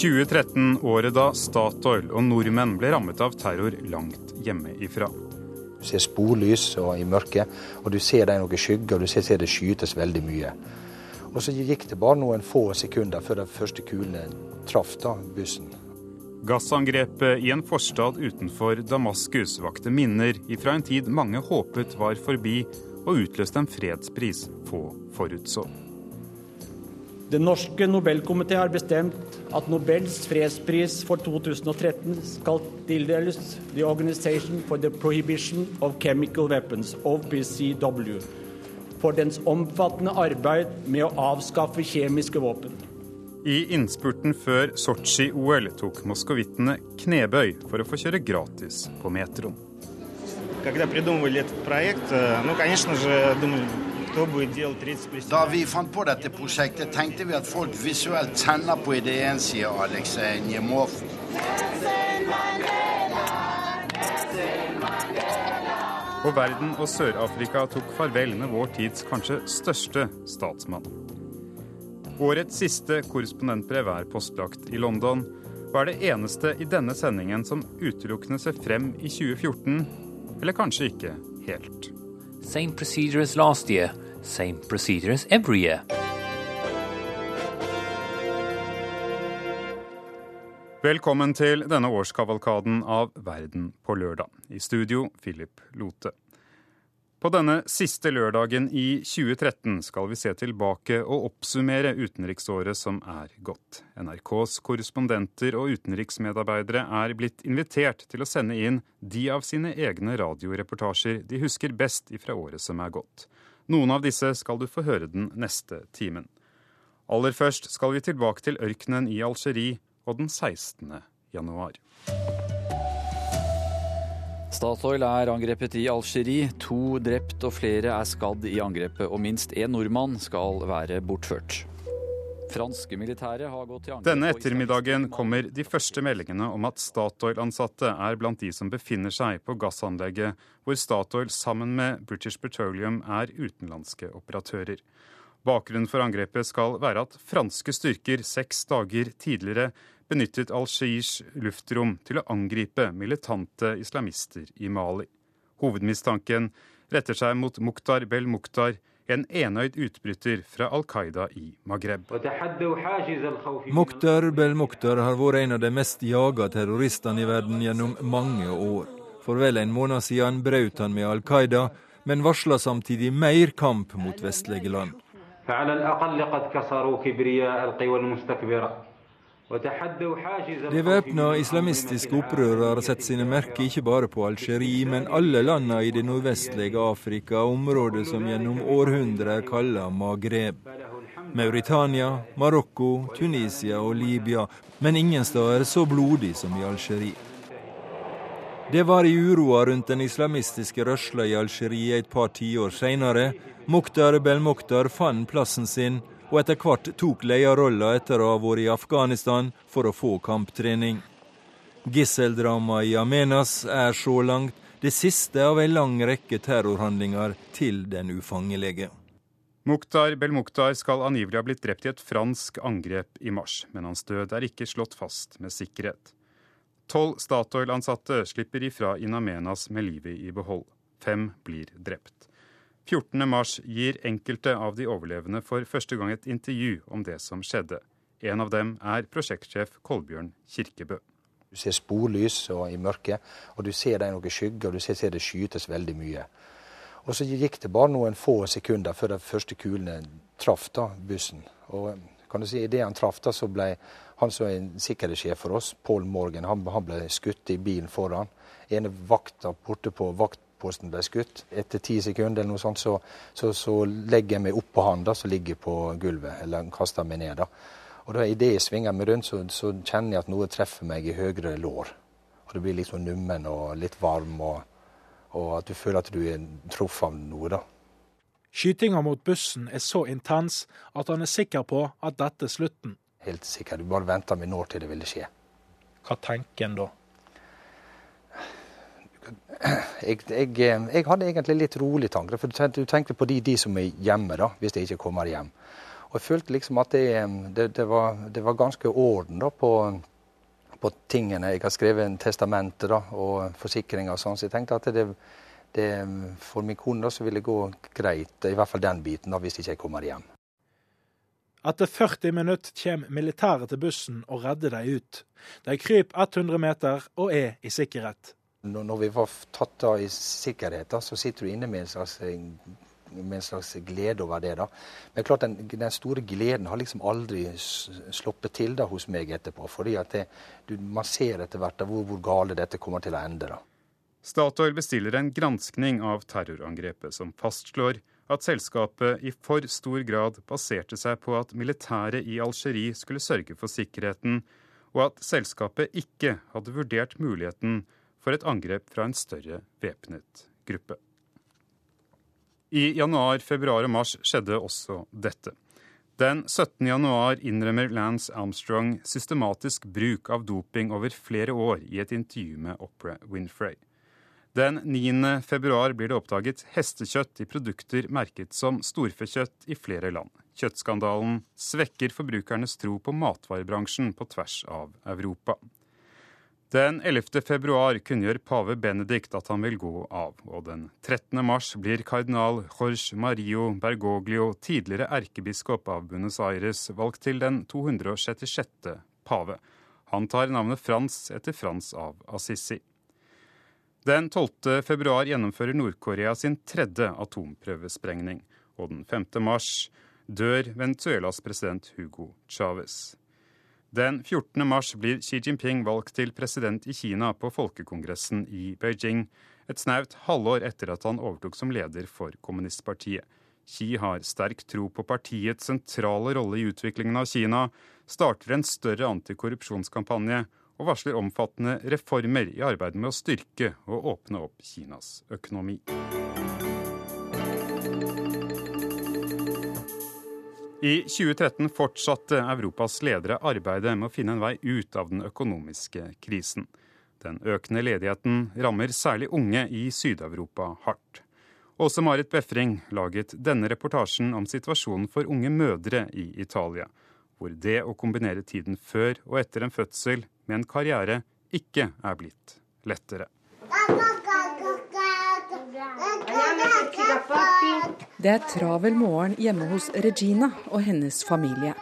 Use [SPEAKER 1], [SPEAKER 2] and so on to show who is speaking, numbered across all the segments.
[SPEAKER 1] 2013, året da Statoil og nordmenn ble rammet av terror langt hjemmefra.
[SPEAKER 2] Du ser sporlys og i mørket, og du ser det er noen skygger, og du ser, ser det skytes veldig mye. Og så gikk det bare noen få sekunder før de første kulene traff da, bussen.
[SPEAKER 1] Gassangrepet i en forstad utenfor Damaskus vakte minner ifra en tid mange håpet var forbi, og utløste en fredspris få forutså.
[SPEAKER 3] Den norske Nobelkomité har bestemt at Nobels fredspris for 2013 skal tildeles The Organization for the Prohibition of Chemical Weapons, OPCW, for dens omfattende arbeid med å avskaffe kjemiske våpen.
[SPEAKER 1] I innspurten før Sotsji-OL tok moskovittene knebøy for å få kjøre gratis på metroen.
[SPEAKER 4] Когда придумывали этот проект, э, ну, конечно же, думали,
[SPEAKER 5] da vi fant på dette prosjektet, tenkte vi at folk visuelt kjenner på ideen, sier Aleksej Njemov.
[SPEAKER 1] Og verden og Sør-Afrika tok farvel med vår tids kanskje største statsmann. Årets siste korrespondentbrev er postlagt i London, og er det eneste i denne sendingen som utelukkende ser frem i 2014, eller kanskje ikke helt.
[SPEAKER 6] Same procedure as last year, same procedure as every year.
[SPEAKER 1] Velkommen til denne årskavalkaden av Verden på lørdag. I studio Philip Lote. På denne siste lørdagen i 2013 skal vi se tilbake og oppsummere utenriksåret som er gått. NRKs korrespondenter og utenriksmedarbeidere er blitt invitert til å sende inn de av sine egne radioreportasjer de husker best ifra året som er gått. Noen av disse skal du få høre den neste timen. Aller først skal vi tilbake til ørkenen i Algerie og den 16. januar.
[SPEAKER 7] Statoil er angrepet i Algerie. To drept og flere er skadd i angrepet, og minst én nordmann skal være bortført. Franske militære har gått til angrep
[SPEAKER 1] Denne ettermiddagen kommer de første meldingene om at Statoil-ansatte er blant de som befinner seg på gassanlegget, hvor Statoil sammen med British Petroleum er utenlandske operatører. Bakgrunnen for angrepet skal være at franske styrker seks dager tidligere benyttet Al-Shairs luftrom til å angripe militante islamister i Mali. Hovedmistanken retter seg mot Mukhtar Bel-Mukhtar, en enøyd utbryter fra Al Qaida i Maghreb.
[SPEAKER 8] Mukhtar Bel-Mukhtar har vært en av de mest jaga terroristene i verden gjennom mange år. For vel en måned siden brøt han med Al Qaida, men varsla samtidig mer kamp mot vestlige land. De væpna islamistiske opprørere har sett sine merker ikke bare på Algerie, men alle landene i det nordvestlige Afrika, området som gjennom århundrer er kalla Magreb. Mauritania, Marokko, Tunisia og Libya, men ingen steder så blodig som i Algerie. Det var i uroa rundt den islamistiske rørsla i Algerie et par tiår seinere. Mukhtar Bel-Mukhtar fant plassen sin og etter hvert tok lederrolla etter å ha vært i Afghanistan for å få kamptrening. Gisseldramaet i Amenas er så langt det siste av en lang rekke terrorhandlinger til den ufangelige.
[SPEAKER 1] Mukhtar Bel-Mukhtar skal angivelig ha blitt drept i et fransk angrep i mars, men hans død er ikke slått fast med sikkerhet. Tolv Statoil-ansatte slipper ifra in Amenas med livet i behold. Fem blir drept. 14.3 gir enkelte av de overlevende for første gang et intervju om det som skjedde. En av dem er prosjektsjef Kolbjørn Kirkebø.
[SPEAKER 2] Du ser sporlys i mørket, og du ser det er noen skygger, og du ser, det skytes veldig mye. Og så gikk det bare noen få sekunder før de første kulene traff da, bussen. Og kan du si, Idet han traff, da, så ble han som er sikkerhetssjef for oss, Paul Morgan, han, han ble skutt i bilen foran. Ene vakta borte på vakt posten ble skutt. Etter ti sekunder eller noe sånt, så, så, så legger jeg meg oppå han da, som ligger på gulvet, eller kaster meg ned. da. Og da Idet jeg svinger meg rundt, så, så, kjenner jeg at noe treffer meg i høyre lår. Og Det blir liksom nummen og litt varm, og, og at du føler at du er truffet av noe. da.
[SPEAKER 9] Skytinga mot bussen er så intens at han er sikker på at dette er slutten.
[SPEAKER 2] Helt sikker. Du bare venter med når til det ville skje.
[SPEAKER 9] Hva tenker en da?
[SPEAKER 2] Jeg, jeg, jeg, hadde egentlig litt rolig tanker. For du tenkte på de, de, som er hjemme, da, hvis de ikke kommer hjem. Og jeg følte liksom at det, det, det, var, det var, ganske orden da, på, på, tingene. Jeg har skrevet en testamente da, og forsikringer og sånn, så jeg tenkte at det, for min kone da, så ville det gå greit, i hvert fall den biten, da, hvis ikke jeg kommer hjem.
[SPEAKER 9] Etter 40 minutter kommer militæret til bussen og redder dem ut. De kryper 100 meter og er i sikkerhet.
[SPEAKER 2] Når vi var tatt da i sikkerhet, da, så sitter du inne med en slags med en slags glede over det. da. Men klart den, den store gleden har liksom aldri sluppet til da hos meg etterpå. fordi at det, du, man ser etter hvert hvor, hvor gale dette kommer til å ende. da.
[SPEAKER 1] Statoil bestiller en granskning av terrorangrepet, som fastslår at selskapet i for stor grad baserte seg på at militæret i Algerie skulle sørge for sikkerheten, og at selskapet ikke hadde vurdert muligheten for et angrep fra en større væpnet gruppe. I januar, februar og mars skjedde også dette. Den 17. januar innrømmer Lance Armstrong systematisk bruk av doping over flere år i et intervju med Opera Winfrey. Den 9. februar blir det oppdaget hestekjøtt i produkter merket som storfekjøtt i flere land. Kjøttskandalen svekker forbrukernes tro på matvarebransjen på tvers av Europa. Den 11. februar kunngjør pave Benedikt at han vil gå av, og den 13. mars blir kardinal Jorge Mario Bergoglio, tidligere erkebiskop av Buenos Aires, valgt til den 266. pave. Han tar navnet Frans etter Frans av Assisi. Den 12. februar gjennomfører Nord-Korea sin tredje atomprøvesprengning, og den 5. mars dør Venezuelas president Hugo Chávez. Den 14. mars blir Xi Jinping valgt til president i Kina på folkekongressen i Beijing, et snaut halvår etter at han overtok som leder for kommunistpartiet. Xi har sterk tro på partiets sentrale rolle i utviklingen av Kina, starter en større antikorrupsjonskampanje og varsler omfattende reformer i arbeidet med å styrke og åpne opp Kinas økonomi. I 2013 fortsatte Europas ledere arbeidet med å finne en vei ut av den økonomiske krisen. Den økende ledigheten rammer særlig unge i Syd-Europa hardt. Åse Marit Befring laget denne reportasjen om situasjonen for unge mødre i Italia, hvor det å kombinere tiden før og etter en fødsel med en karriere ikke er blitt lettere.
[SPEAKER 10] Det er travel morgen hjemme hos Regina og hennes familie.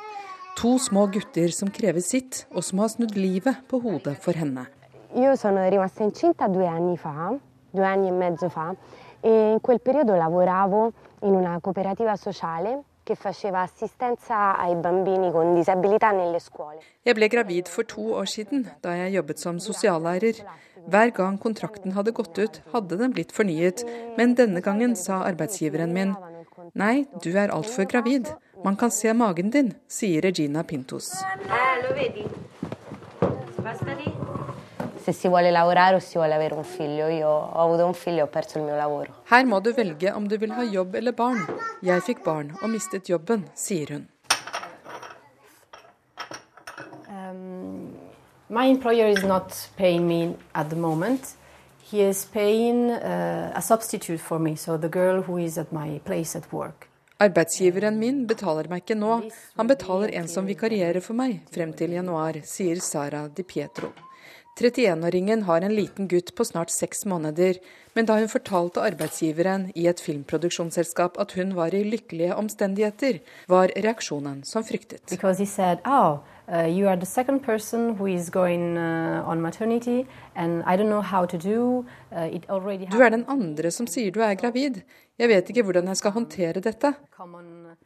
[SPEAKER 10] To små gutter som krever sitt, og som har snudd livet på hodet for henne.
[SPEAKER 11] Jeg sono rimasta incinta due anni fa, due anni e mezzo fa, e in quel periodo lavoravo in una cooperativa sociale che faceva assistenza ai bambini con disabilità nelle scuole.
[SPEAKER 10] Jeg ble gravid for to år siden, da jeg jobbet som sosiallærer. Hver gang kontrakten hadde gått ut, hadde den blitt fornyet, men denne gangen sa arbeidsgiveren min Nei, du er altfor gravid. Man kan se magen din, sier Regina Pintos. Her må du velge om du vil ha jobb eller barn. Jeg fikk barn og mistet jobben, sier hun.
[SPEAKER 12] My employer is not paying me at the moment. He is paying uh, a substitute for me, so the girl who is at my place at work.
[SPEAKER 10] Arbeidsgiveren min betaler meg ikke nå, han betaler en som vikarierer for meg frem til januar, sier Sara Di Pietro. 31-åringen har en liten gutt på snart seks måneder, men da hun fortalte arbeidsgiveren i et filmproduksjonsselskap at hun var i lykkelige omstendigheter, var reaksjonen som fryktet.
[SPEAKER 12] Said, oh, uh, you are the second person who is going uh, on maternity, and I don't know how to do. Uh, it already
[SPEAKER 10] du er den andre som sier du er gravid. Jeg vet ikke hvordan jeg skal håndtere dette.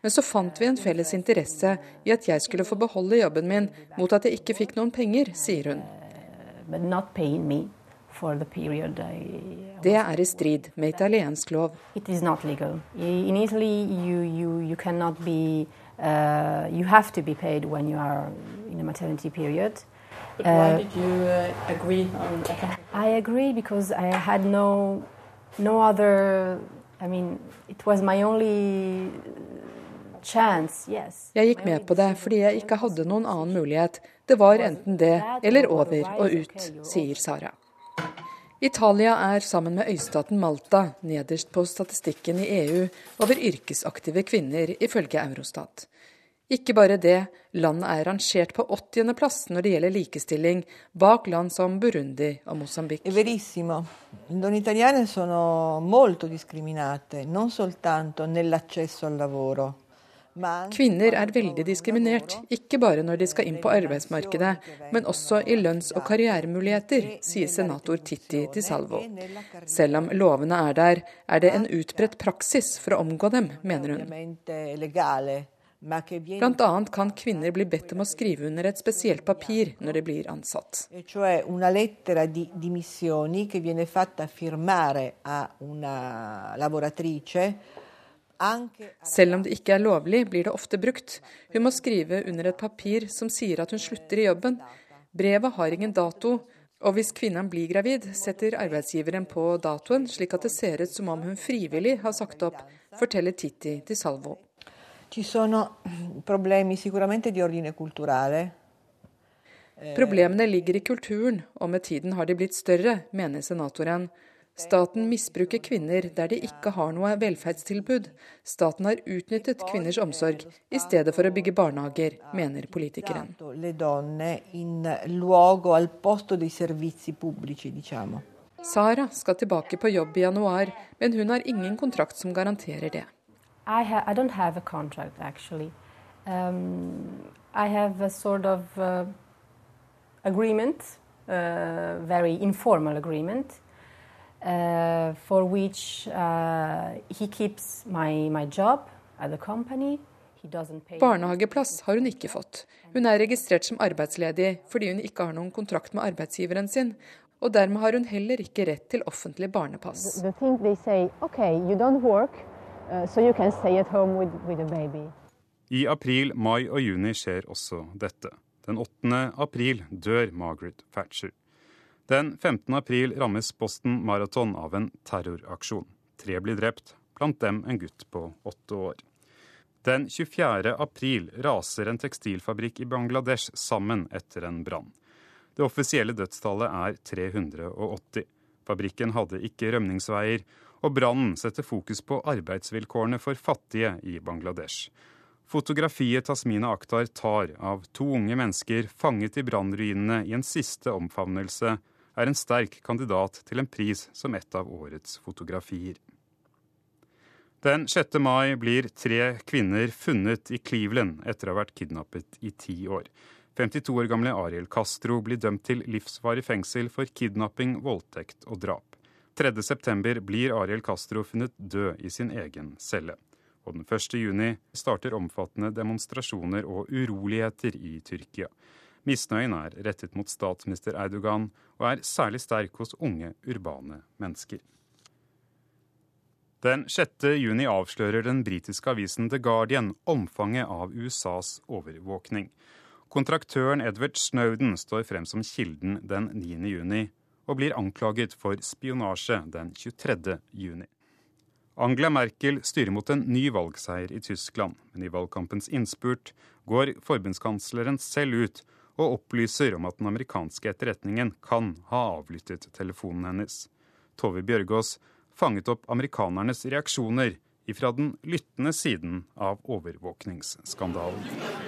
[SPEAKER 10] Men så fant vi en felles interesse i at jeg skulle få beholde jobben min mot at jeg ikke fikk noen penger, sier hun. Det er i strid med italiensk lov.
[SPEAKER 12] It is not legal. In Italy, you, you, you cannot be, uh, you have to be paid when you are in a maternity period.
[SPEAKER 10] But why uh, did you uh, agree on
[SPEAKER 12] that? I agree because I had no, no other, I mean, it was my only
[SPEAKER 10] Jeg gikk med på det fordi jeg ikke hadde noen annen mulighet. Det var enten det eller over og ut, sier Sara. Italia er sammen med øystaten Malta nederst på statistikken i EU over yrkesaktive kvinner, ifølge Eurostat.
[SPEAKER 1] Ikke bare det, landet er rangert på 80. plass når det gjelder likestilling, bak land som Burundi og Mosambik. Kvinner er veldig diskriminert, ikke bare når de skal inn på arbeidsmarkedet, men også i lønns- og karrieremuligheter, sier senator Titti Di Salvo. Selv om lovene er der, er det en utbredt praksis for å omgå dem, mener hun. Blant annet kan kvinner bli bedt om å skrive under et spesielt papir når de blir ansatt.
[SPEAKER 13] E
[SPEAKER 1] selv om det ikke er lovlig, blir det ofte brukt. Hun må skrive under et papir som sier at hun slutter i jobben. Brevet har ingen dato, og hvis kvinnen blir gravid, setter arbeidsgiveren på datoen, slik at det ser ut som om hun frivillig har sagt opp, forteller Titti til Salvo. Problemene ligger i kulturen, og med tiden har de blitt større, mener senatoren. Staten misbruker kvinner der de ikke har noe velferdstilbud. Staten har utnyttet kvinners omsorg i stedet for å bygge barnehager, mener politikeren. Sara skal tilbake på jobb i januar, men hun har ingen kontrakt som garanterer det.
[SPEAKER 12] I, ha I don't have a contract actually. Um, I have a sort of uh, agreement, uh, very informal agreement. uh, for which uh, he keeps my, my job at the company.
[SPEAKER 1] Barnehageplass har hun ikke fått. Hun er registrert som arbeidsledig fordi hun ikke har noen kontrakt med arbeidsgiveren sin. Og dermed har hun heller ikke rett til offentlig barnepass. The, the work, uh, so with, with I april, mai og juni skjer også dette. Den 8. april dør Margaret Thatcher. Den 15. april rammes Boston Marathon av en terroraksjon. Tre blir drept, blant dem en gutt på åtte år. Den 24. april raser en tekstilfabrikk i Bangladesh sammen etter en brann. Det offisielle dødstallet er 380. Fabrikken hadde ikke rømningsveier, og brannen setter fokus på arbeidsvilkårene for fattige i Bangladesh. Fotografiet Tasmina Akhtar tar av to unge mennesker fanget i brannruinene i en siste omfavnelse er en sterk kandidat til en pris som et av årets fotografier. Den 6. mai blir tre kvinner funnet i Cleveland etter å ha vært kidnappet i ti år. 52 år gamle Ariel Castro blir dømt til livsvarig fengsel for kidnapping, voldtekt og drap. 3.9 blir Ariel Castro funnet død i sin egen celle. Og den 1. juni starter omfattende demonstrasjoner og uroligheter i Tyrkia. Misnøyen er rettet mot statsminister Erdogan og er særlig sterk hos unge, urbane mennesker. Den 6. juni avslører den britiske avisen The Guardian omfanget av USAs overvåkning. Kontraktøren Edward Snowden står frem som kilden den 9. juni, og blir anklaget for spionasje den 23. juni. Angela Merkel styrer mot en ny valgseier i Tyskland, men i valgkampens innspurt går forbundskansleren selv ut og opplyser om at den amerikanske etterretningen kan ha avlyttet telefonen hennes. Tove Bjørgaas fanget opp amerikanernes reaksjoner ifra den lyttende siden av overvåkningsskandalen.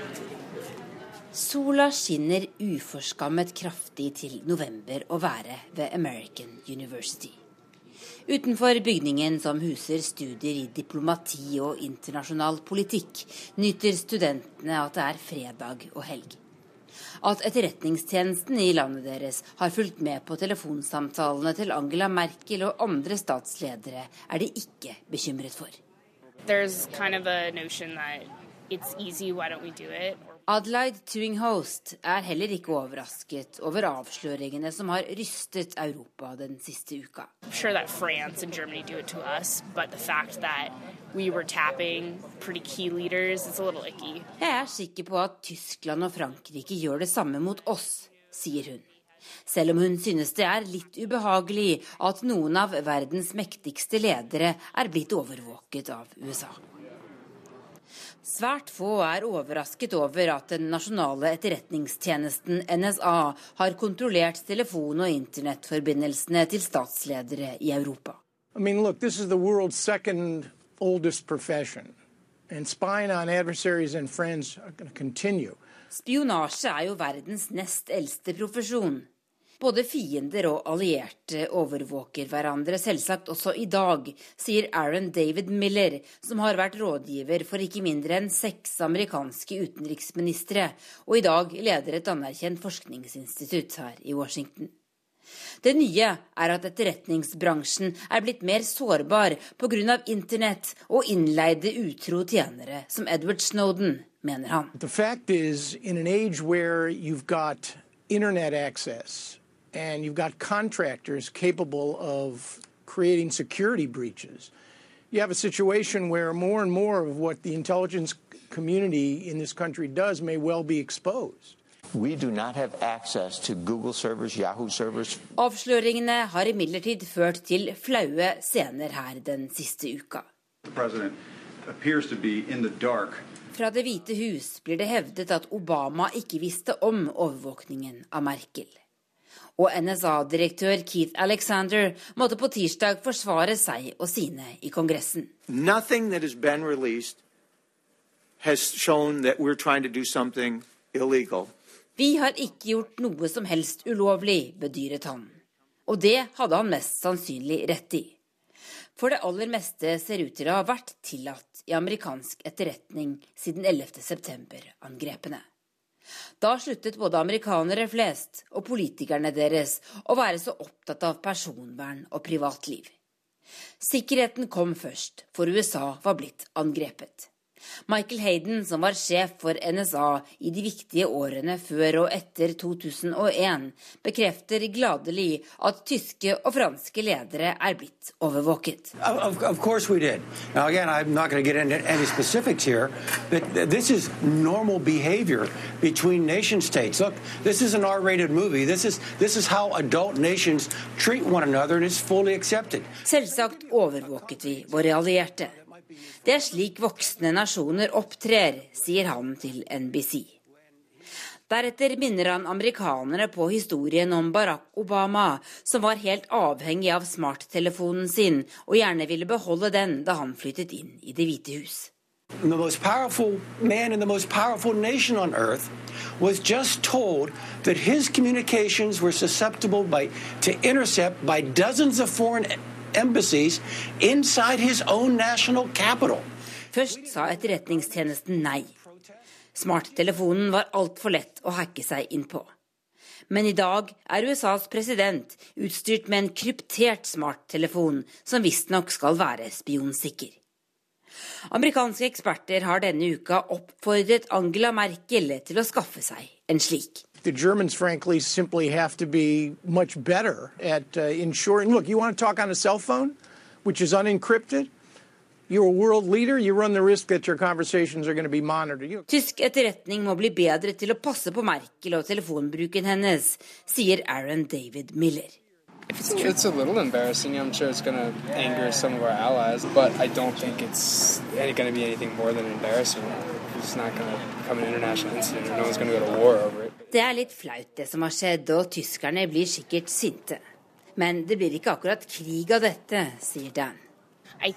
[SPEAKER 14] Sola skinner uforskammet kraftig til november å være ved American University. Utenfor bygningen som huser studier i diplomati og internasjonal politikk, nyter studentene at det er fredag og helg. At etterretningstjenesten i landet deres har fulgt med på telefonsamtalene til Angela Merkel og andre statsledere, er de ikke bekymret for. Kind of easy, Adelaide Tuinghost er heller ikke overrasket over avsløringene som har rystet Europa den siste uka. Sure Jeg er sikker på at Tyskland og Frankrike gjør det samme mot oss, sier hun. Selv om hun synes det er litt ubehagelig at noen av verdens mektigste ledere er blitt overvåket av USA. Svært få er overrasket over at den nasjonale etterretningstjenesten NSA har kontrollert telefon- og internettforbindelsene til statsledere i Europa. I mean, look, Spionasje er jo verdens nest eldste profesjon. Både fiender og allierte overvåker hverandre, selvsagt også i dag, sier Aaron David Miller, som har vært rådgiver for ikke mindre enn seks amerikanske utenriksministre, og i dag leder et anerkjent forskningsinstitutt her i Washington. Det nye er at etterretningsbransjen er blitt mer sårbar pga. internett og innleide utro tjenere som Edward Snowden, mener han. The fact is, in an age where you've got internet and you've got contractors capable of creating security breaches, you have a situation where more and more of what the intelligence community in this country does may well be exposed. Servers, Avsløringene har imidlertid ført til flaue scener her den siste uka. Fra Det hvite hus blir det hevdet at Obama ikke visste om overvåkningen av Merkel. Og NSA-direktør Keith Alexander måtte på tirsdag forsvare seg og sine i Kongressen. Vi har ikke gjort noe som helst ulovlig, bedyret han. Og det hadde han mest sannsynlig rett i. For det aller meste ser ut til å ha vært tillatt i amerikansk etterretning siden 11. Da sluttet både amerikanere flest og politikerne deres å være så opptatt av personvern og privatliv. Sikkerheten kom først, for USA var blitt angrepet. Michael Hayden, som var sjef for NSA i de viktige årene før og etter 2001, bekrefter gladelig at tyske og franske ledere er blitt overvåket. Of, of course we did. Now again, I'm not going to get into any specifics here, but this is normal behavior between nation states. Look, this is an R-rated movie. This is, this is how adult nations treat one another, and it's fully accepted. Selvsagt overvåket vi våre allierte. Det er slik voksne nasjoner opptrer, sier han til NBC. Deretter minner han amerikanere på historien om Barack Obama, som var helt avhengig av smarttelefonen sin og gjerne ville beholde den da han flyttet inn i Det hvite hus. The most powerful man in the most powerful nation on earth was just told that his communications were susceptible by, to intercept by dozens of foreign embassies inside his own national capital. Først sa etterretningstjenesten nei. Smarttelefonen var altfor lett å hacke seg inn på. Men i dag er USAs president utstyrt med en kryptert smarttelefon som visstnok skal være spionsikker. Amerikanske eksperter har denne uka oppfordret Angela Merkel til å skaffe seg en slik. The Germans, frankly, simply have to be much better at uh, ensuring. Look, you want to talk on a cell phone, which is unencrypted? You're a world leader, you run the risk that your conversations are going to be monitored. Tysk etterretning må bli bedre til å passe på Merkel og telefonbruken hennes, sier Aaron David Miller.
[SPEAKER 15] It's, it's a little embarrassing. I'm sure it's going to anger some of our allies, but I don't think it's going to be anything more than embarrassing. It's not going to become an international incident, or no one's going to go to war over it.
[SPEAKER 14] Det er litt flaut det som har skjedd, og tyskerne blir sikkert sinte. Men det blir ikke akkurat krig av dette, sier Dan. Jeg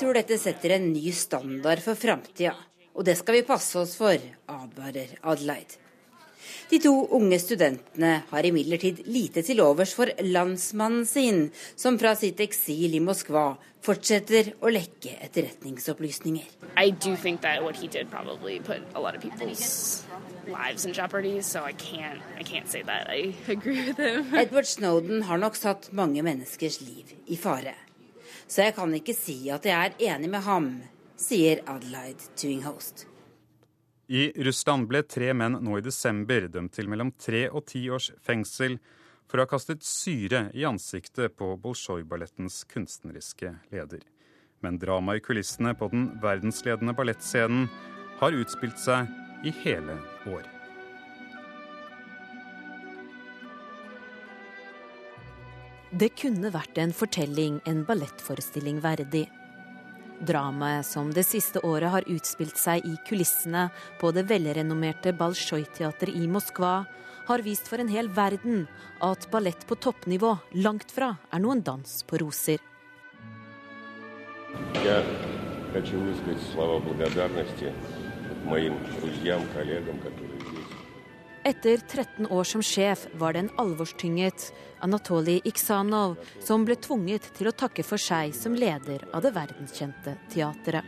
[SPEAKER 14] tror dette setter en ny standard for framtida, og det skal vi passe oss for, advarer Adelaide. De to unge studentene har imidlertid lite til overs for landsmannen sin, som fra sitt eksil i Moskva fortsetter å lekke etterretningsopplysninger. Edward Snowden har nok satt mange menneskers liv i fare. Så jeg kan ikke si at jeg er enig med ham, sier Adelaide Tuinghost.
[SPEAKER 1] I Russland ble tre menn nå i desember dømt til mellom tre og ti års fengsel for å ha kastet syre i ansiktet på Bolsjoj-ballettens kunstneriske leder. Men dramaet i kulissene på den verdensledende ballettscenen har utspilt seg i hele år.
[SPEAKER 16] Det kunne vært en fortelling, en ballettforestilling verdig. Dramaet som det siste året har utspilt seg i kulissene på det velrenommerte Balsjoj-teatret i Moskva, har vist for en hel verden at ballett på toppnivå langt fra er noen dans på roser.
[SPEAKER 17] Я
[SPEAKER 16] etter 13 år som sjef var det en alvorstynget Anatolij Iksanov som ble tvunget til å takke for seg som leder av det verdenskjente teatret.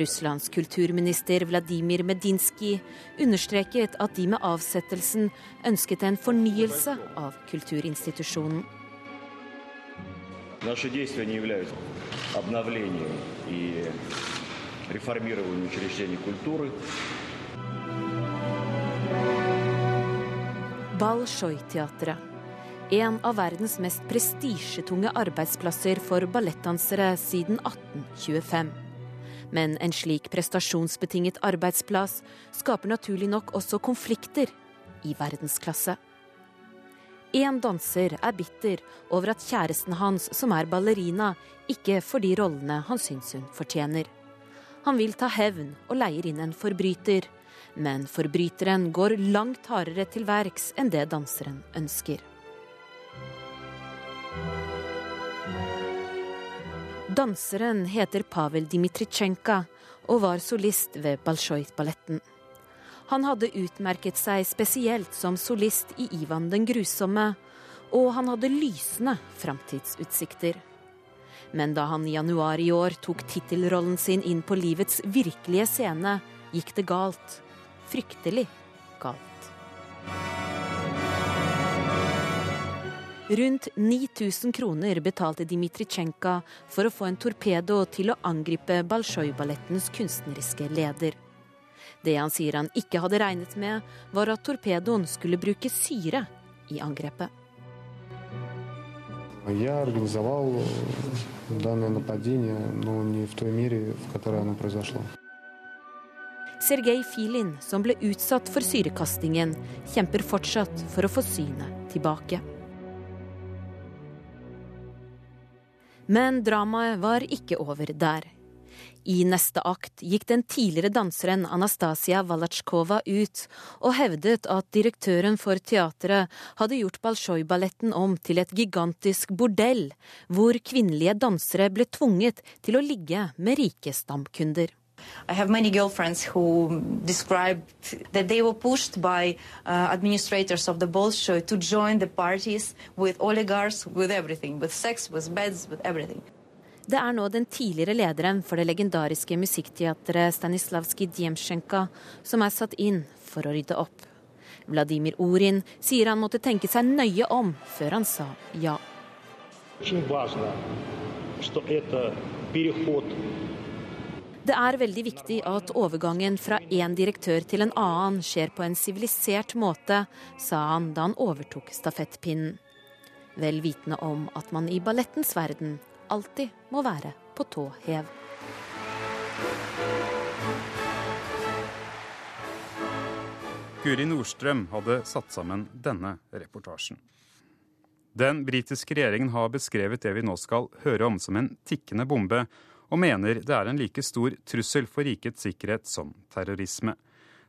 [SPEAKER 16] Russlands kulturminister Vladimir Medinsky understreket at de med avsettelsen ønsket en fornyelse av kulturinstitusjonen.
[SPEAKER 18] Наши действия не являются обновлением и реформированием учреждений культуры.
[SPEAKER 16] Bolsjoj-teatret. En av verdens mest prestisjetunge arbeidsplasser for ballettdansere siden 1825. Men en slik prestasjonsbetinget arbeidsplass skaper naturlig nok også konflikter i verdensklasse. En danser er bitter over at kjæresten hans, som er ballerina, ikke får de rollene han syns hun fortjener. Han vil ta hevn og leier inn en forbryter, men forbryteren går langt hardere til verks enn det danseren ønsker. Danseren heter Pavel Dmitritsjenka og var solist ved Bolsjoj-balletten. Han hadde utmerket seg spesielt som solist i Ivan den grusomme, og han hadde lysende framtidsutsikter. Men da han i januar i år tok tittelrollen sin inn på livets virkelige scene, gikk det galt. Fryktelig galt. Rundt 9000 kroner betalte Dmitritsjenko for å få en torpedo til å angripe Balsjoj-ballettens kunstneriske leder. Det han sier han ikke hadde regnet med, var at torpedoen skulle bruke syre i angrepet.
[SPEAKER 19] Я
[SPEAKER 16] Sergej Filin, som ble utsatt for syrekastingen, kjemper fortsatt for å få synet tilbake. Men dramaet var ikke over der. I neste akt gikk den tidligere danseren Anastasia Valatsjkova ut og hevdet at direktøren for teatret hadde gjort Balsjoj-balletten om til et gigantisk bordell, hvor kvinnelige dansere ble tvunget til å ligge med rike stamkunder.
[SPEAKER 20] I have many girlfriends who described that they were pushed by uh, administrators of the Bolshoi to join the parties with oligarchs, with everything, with sex, with beds, with everything.
[SPEAKER 16] Det er nå den tidligere lederen for det legendariske musikkteatret Stanislavskij Djemsjenka som er satt inn for å rydde opp. Vladimir Orin sier han måtte tenke seg nøye om før han sa ja.
[SPEAKER 18] Det er veldig viktig at
[SPEAKER 16] det er en det er veldig viktig at overgangen fra én direktør til en annen skjer på en sivilisert måte, sa han da han overtok stafettpinnen. Vel vitende om at man i ballettens verden alltid må være på tå hev.
[SPEAKER 1] Guri Nordstrøm hadde satt sammen denne reportasjen. Den britiske regjeringen har beskrevet det vi nå skal høre om som en tikkende bombe, og mener det er en like stor trussel for rikets sikkerhet som terrorisme.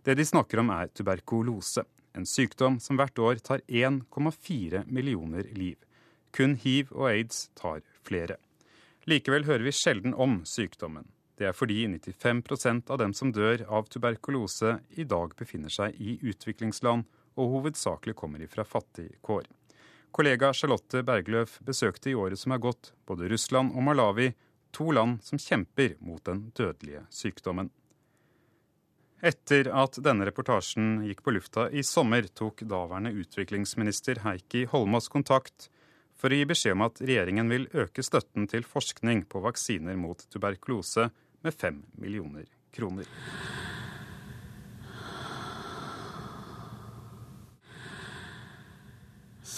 [SPEAKER 1] Det de snakker om er tuberkulose, en sykdom som hvert år tar 1,4 millioner liv. Kun hiv og aids tar flere. Likevel hører vi sjelden om sykdommen. Det er fordi 95% av dem som dør av tuberkulose, i dag befinner seg i utviklingsland og hovedsakelig kommer ifra fattig kår. Kollega Charlotte Bergløf besøkte i året som er gått, både Russland og Malawi, to land som kjemper mot den dødelige sykdommen. Etter at denne reportasjen gikk på lufta i sommer, tok daværende utviklingsminister Heikki Holmås kontakt for å gi beskjed om at regjeringen vil øke støtten til forskning på vaksiner mot tuberkulose med fem millioner kroner.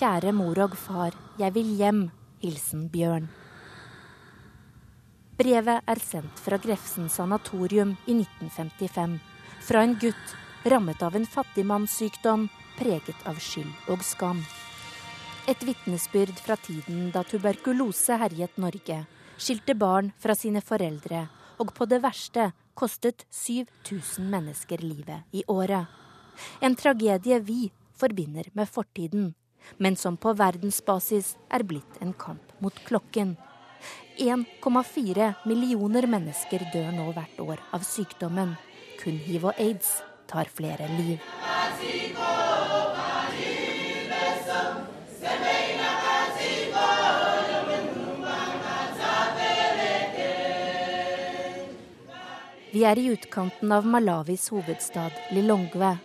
[SPEAKER 21] Kjære mor og far, jeg vil hjem. Hilsen Bjørn. Brevet er sendt fra Grefsen sanatorium i 1955. Fra en gutt rammet av en fattigmannssykdom preget av skyld og skam. Et vitnesbyrd fra tiden da tuberkulose herjet Norge, skilte barn fra sine foreldre og på det verste kostet 7000 mennesker livet i året. En tragedie vi forbinder med fortiden, men som på verdensbasis er blitt en kamp mot klokken. 1,4 millioner mennesker dør nå hvert år av sykdommen. Kun hiv og aids tar flere liv. Vi er i utkanten av Malawis hovedstad Lilongwe.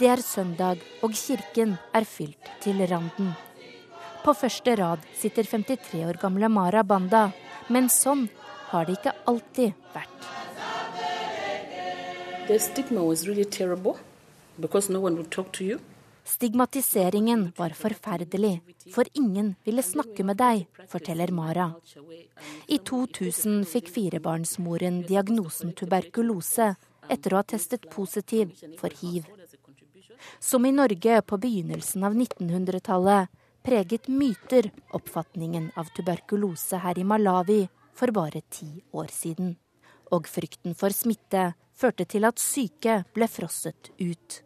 [SPEAKER 21] Det er søndag, og kirken er fylt til randen. På første rad sitter 53 år gamle Mara Banda, men sånn har det ikke alltid vært.
[SPEAKER 22] Really.
[SPEAKER 21] Stigmatiseringen var forferdelig, for ingen ville snakke med deg, forteller Mara. I 2000 fikk firebarnsmoren diagnosen tuberkulose etter å ha testet positiv for hiv. Som i Norge på begynnelsen av 1900-tallet preget myter oppfatningen av tuberkulose her i Malawi for bare ti år siden. Og frykten for smitte førte til at syke ble frosset ut.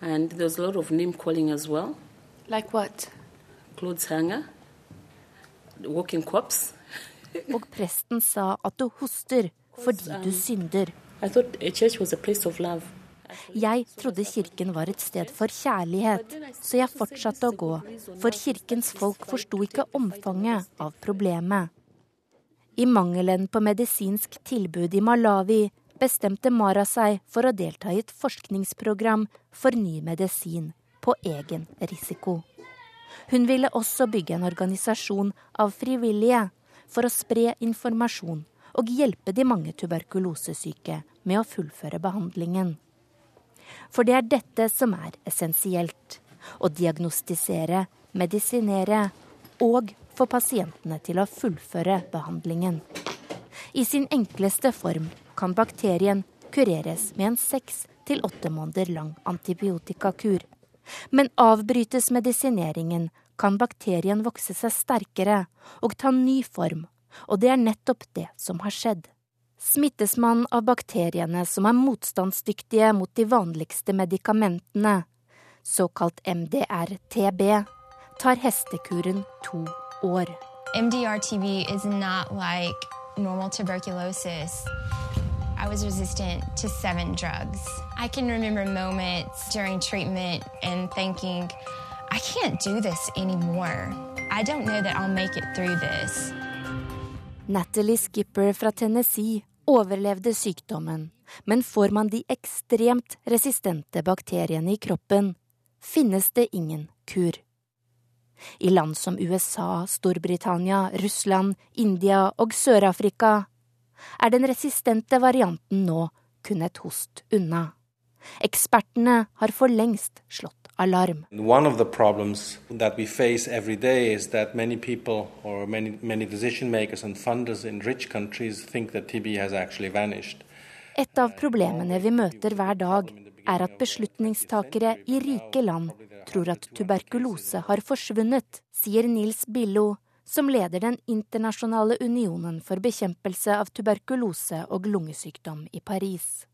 [SPEAKER 22] And there was a lot of name calling as well.
[SPEAKER 21] Like what?
[SPEAKER 22] Clothes hanger, walking corpse.
[SPEAKER 21] Og presten sa at du hoster fordi du synder.
[SPEAKER 22] I thought a church was a place of love.
[SPEAKER 21] Jeg trodde kirken var et sted for kjærlighet, så jeg fortsatte å gå, for kirkens folk forsto ikke omfanget av problemet. I mangelen på medisinsk tilbud i Malawi bestemte Mara seg for å delta i et forskningsprogram for ny medisin på egen risiko. Hun ville også bygge en organisasjon av frivillige for å spre informasjon og hjelpe de mange tuberkulosesyke med å fullføre behandlingen. For det er dette som er essensielt. Å diagnostisere, medisinere og få pasientene til å fullføre behandlingen. I sin enkleste form kan bakterien kureres med en seks til åtte måneder lang antibiotikakur. Men avbrytes medisineringen, kan bakterien vokse seg sterkere og ta ny form, og det er nettopp det som har skjedd. Smittes man av bakteriene som er motstandsdyktige mot de vanligste medikamentene, såkalt MDR-TB, tar hestekuren to år.
[SPEAKER 23] MDR-TB is not like normal tuberculosis. I was resistant to seven drugs. I can remember moments during treatment and thinking, I can't do this anymore. I don't know that I'll make it through this.
[SPEAKER 21] Natalie Skipper fra Tennessee overlevde sykdommen, men får man de ekstremt resistente bakteriene i kroppen, finnes det ingen kur. I land som USA, Storbritannia, Russland, India og Sør-Afrika er den resistente varianten nå kun et host unna. Ekspertene har for lengst slått alarm.
[SPEAKER 24] One of the problems that we face every day is that many people or many, many decision makers and funders in rich countries think that TB has actually vanished.
[SPEAKER 21] Et av problemene vi møter hver dag, er at beslutningstakere i rike land tror at tuberkulose har forsvunnet, sier Nils Billo, som leder Den internasjonale unionen for bekjempelse av tuberkulose og lungesykdom i Paris.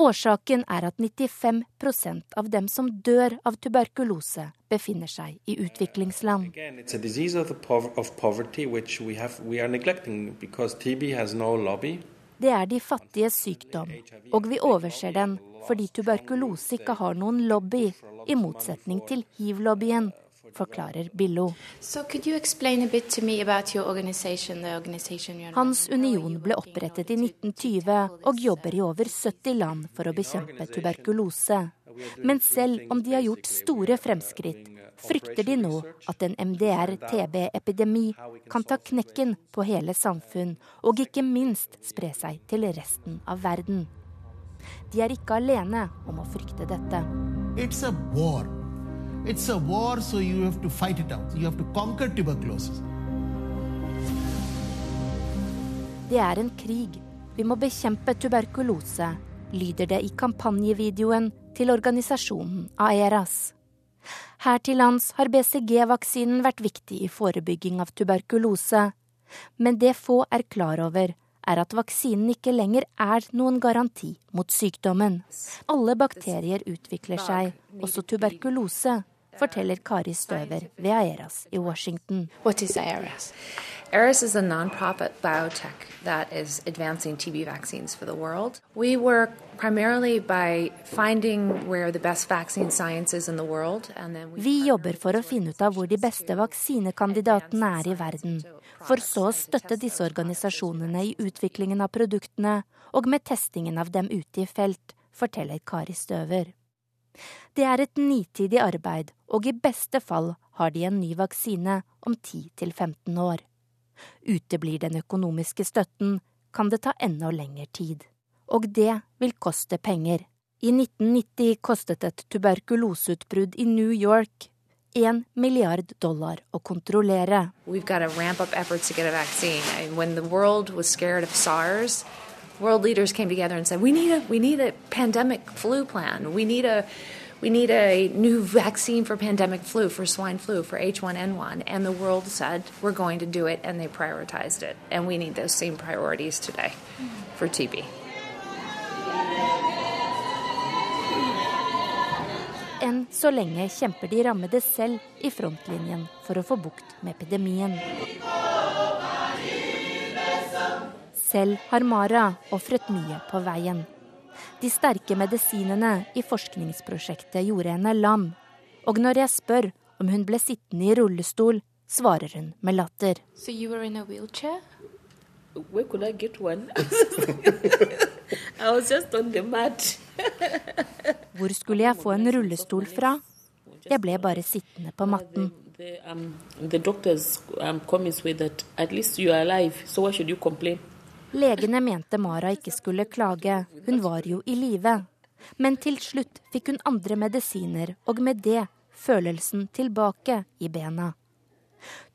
[SPEAKER 21] Årsaken er at 95% av dem som dør av tuberkulose, befinner seg i utviklingsland. Det er de fattiges sykdom, og vi overser den fordi tuberkulose ikke har noen lobby, i motsetning til hiv-lobbyen, forklarer Billo.
[SPEAKER 25] So
[SPEAKER 21] Hans union ble opprettet i 1920 og jobber i over 70 land for å bekjempe tuberkulose. Men selv om de har gjort store fremskritt, frykter de nå at en MDR-TB-epidemi kan ta knekken på hele samfunn, og ikke minst spre seg til resten av verden. De er ikke alene om å frykte dette. It's a war. It's a war, so you have to fight it out. You have to conquer tuberculosis. Det er en krig. Vi må bekjempe tuberkulose, lyder det i kampanjevideoen til organisasjonen AERAS. Her til lands har BCG-vaksinen vært viktig i forebygging av tuberkulose, men det få er klar over, er at vaksinen ikke lenger er noen garanti mot sykdommen. Alle bakterier utvikler seg, også tuberkulose, forteller Kari Støver ved AERAS i Washington.
[SPEAKER 25] What is AERAS?
[SPEAKER 26] er is a nonprofit biotech that is advancing TB vaccines for the world. We work primarily by finding where the best vaccine science is in the world.
[SPEAKER 21] Vi jobber for å finne ut av hvor de beste vaksinekandidatene er i verden, for så å støtte disse organisasjonene i utviklingen av produktene og med testingen av dem ute i felt, forteller Kari Støver. Det er et nitidig arbeid, og i beste fall har de en ny vaksine om 10-15 år. Uteblir den økonomiske støtten, kan det ta enda lengre tid. Og det vil koste penger. I 1990 kostet et tuberkuloseutbrudd i New York 1 milliard dollar å kontrollere.
[SPEAKER 26] SARS, world leaders came together and said, we need a, we need a pandemic flu plan. We need a we need a new vaccine for pandemic flu, for swine flu, for H1N1. And the world said, we're going to do it, and they prioritized it. And we need those same priorities today for TB.
[SPEAKER 21] Enn så lenge kjemper de rammede selv i frontlinjen for å få bukt med epidemien. Selv har Mara ofret mye på veien. De sterke medisinene i forskningsprosjektet gjorde henne lam. Og når jeg spør om hun ble sittende i rullestol, svarer hun med latter.
[SPEAKER 26] So you were in a wheelchair? Where could I get one? I was just on the mat.
[SPEAKER 21] Hvor skulle jeg få en rullestol fra? Jeg ble bare sittende på matten.
[SPEAKER 26] The, um, the doctors um, comments were that at least you are alive, so why should you complain?
[SPEAKER 21] Legene mente Mara ikke skulle klage, hun var jo i live. Men til slutt fikk hun andre medisiner, og med det følelsen tilbake i bena.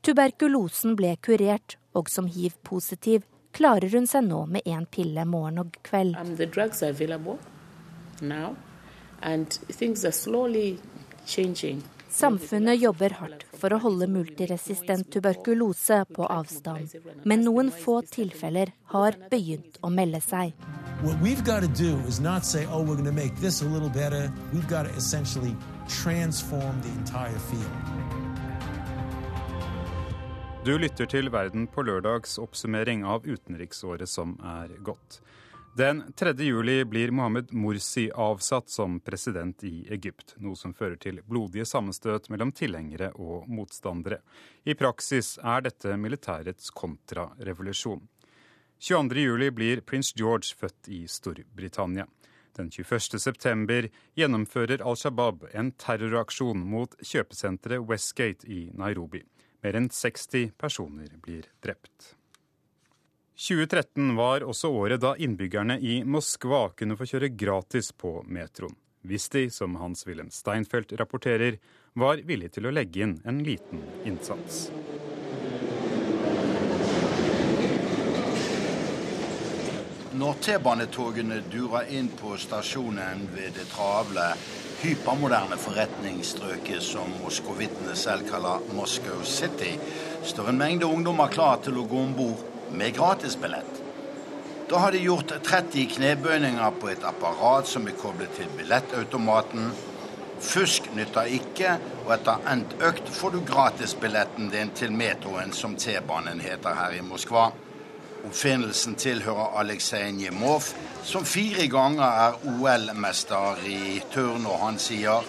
[SPEAKER 21] Tuberkulosen ble kurert, og som hiv-positiv klarer hun seg nå med én pille morgen og kveld.
[SPEAKER 26] Um,
[SPEAKER 21] Samfunnet jobber hardt for å holde multiresistent tuberkulose på avstand, men noen få tilfeller har begynt å melde seg.
[SPEAKER 27] What we've got to do is not say, oh, we're going to make this a little better. We've got to essentially transform the entire field.
[SPEAKER 1] Du lytter til Verden på lørdags oppsummering av utenriksåret som er gått. Den 3. juli blir Mohammed Mursi avsatt som president i Egypt, noe som fører til blodige sammenstøt mellom tilhengere og motstandere. I praksis er dette militærets kontrarevolusjon. 22. juli blir prins George født i Storbritannia. Den 21. september gjennomfører Al Shabaab en terroraksjon mot kjøpesenteret Westgate i Nairobi. Mer enn 60 personer blir drept. 2013 var også året da innbyggerne i Moskva kunne få kjøre gratis på metroen. Hvis de, som Hans-Wilhelm Steinfeld rapporterer, var villige til å legge inn en liten innsats.
[SPEAKER 28] Når T-banetogene durer inn på stasjonen ved det travle, hypermoderne forretningsstrøket som moskovittene selv kaller Moscow City, står en mengde ungdommer klar til å gå om bord med gratisbillett. Da har de gjort 30 knebøyninger på et apparat som er koblet til billettautomaten. Fusk nytter ikke, og etter endt økt får du gratisbilletten din til metroen, som T-banen heter her i Moskva. Oppfinnelsen tilhører Aleksej Njemov, som fire ganger er OL-mester i turn, og han sier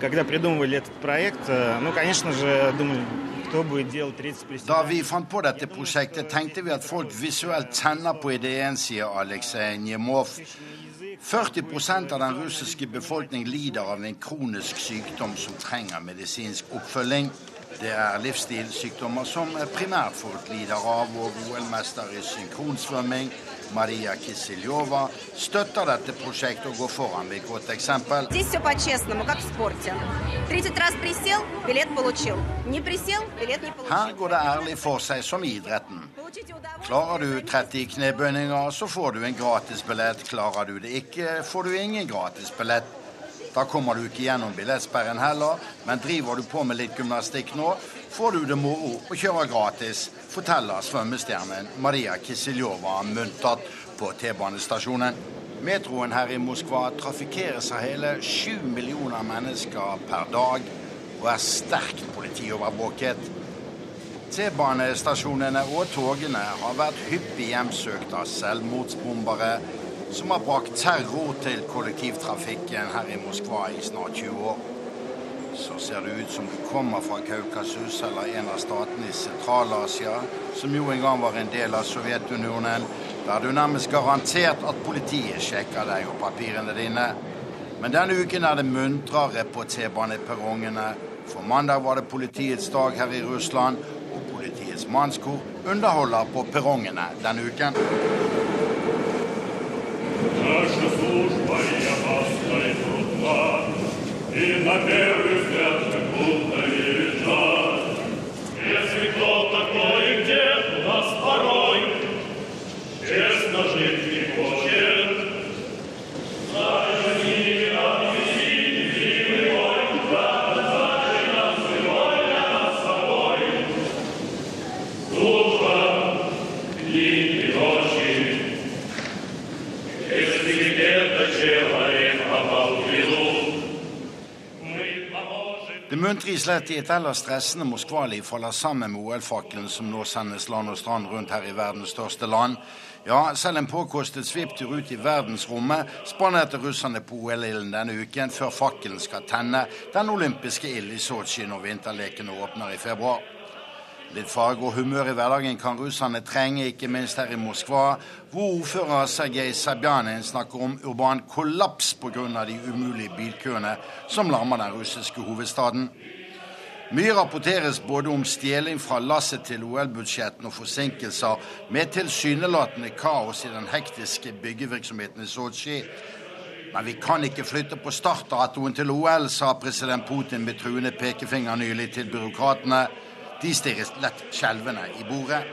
[SPEAKER 25] Когда придумывали этот проект, ну, конечно же, думаю,
[SPEAKER 28] da vi fant på dette prosjektet, tenkte vi at folk visuelt kjenner på ideen, sier Aleksej Njemov. 40% av den russiske befolkning lider av en kronisk sykdom som trenger medisinsk oppfølging. Det er livsstilssykdommer som primært folk lider av, og OL-mester i synkronsvømming Maria Kisiljova støtter dette prosjektet og går foran med et godt eksempel. Her går det ærlig for seg som i idretten. Klarer du 30 knebøyninger, så får du en gratisbillett. Klarer du det ikke, får du ingen gratisbillett. Da kommer du ikke gjennom billettsperren heller, men driver du på med litt gymnastikk nå, får du det moro og kjører gratis, forteller svømmestjernen Maria Kisiljova muntert på T-banestasjonen. Metroen her i Moskva trafikkeres av hele sju millioner mennesker per dag og er sterkt politiovervåket. T-banestasjonene og togene har vært hyppig hjemsøkt av selvmordsbombere som har brakt terror til kollektivtrafikken her i Moskva i snart 20 år. Så ser det ut som du kommer fra Kaukasus eller en av statene i Sentral-Asia, som jo en gang var en del av Sovjetunionen, der du nærmest garantert at politiet sjekker deg og papirene dine. Men denne uken er det muntrere på T-baneperrongene. For mandag var det politiets dag her i Russland, og Politiets mannskor underholder på perrongene denne uken.
[SPEAKER 29] Наша служба и опасна и трудна, И на первый взгляд как будто
[SPEAKER 28] Det muntre islettet i et ellers stressende Moskva-liv faller sammen med OL-fakkelen som nå sendes land og strand rundt her i verdens største land. Ja, selv en påkostet svipptur ut i verdensrommet spannerte russerne på OL-ilden denne uken, før fakkelen skal tenne den olympiske ild i Sotsji når vinterlekene åpner i februar. Litt farge og humør i hverdagen kan russerne trenge, ikke minst her i Moskva, hvor ordfører Sergej Sabjanin snakker om urban kollaps pga. de umulige bilkøene som lammer den russiske hovedstaden. Mye rapporteres både om stjeling fra lasset til OL-budsjettene og forsinkelser, med tilsynelatende kaos i den hektiske byggevirksomheten i Sotsji. Men vi kan ikke flytte på startdatoen til OL, sa president Putin med truende pekefinger nylig til byråkratene. De stirret lett skjelvende i bordet.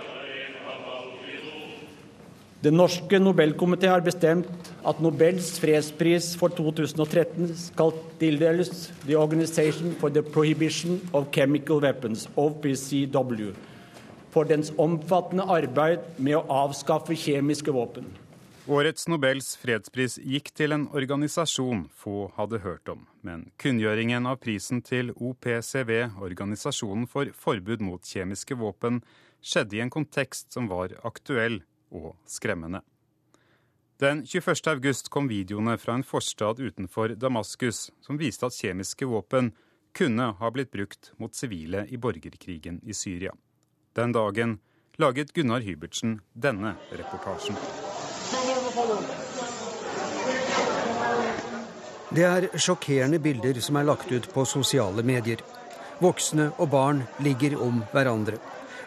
[SPEAKER 30] Den norske Nobelkomité har bestemt at Nobels fredspris for 2013 skal tildeles The Organization for the Prohibition of Chemical Weapons, OPCW, for dens omfattende arbeid med å avskaffe kjemiske våpen.
[SPEAKER 1] Årets Nobels fredspris gikk til en organisasjon få hadde hørt om. Men kunngjøringen av prisen til OPCW, Organisasjonen for forbud mot kjemiske våpen, skjedde i en kontekst som var aktuell og skremmende. Den 21. august kom videoene fra en forstad utenfor Damaskus som viste at kjemiske våpen kunne ha blitt brukt mot sivile i borgerkrigen i Syria. Den dagen laget Gunnar Hybertsen denne reportasjen.
[SPEAKER 31] Det er sjokkerende bilder som er lagt ut på sosiale medier. Voksne og barn ligger om hverandre.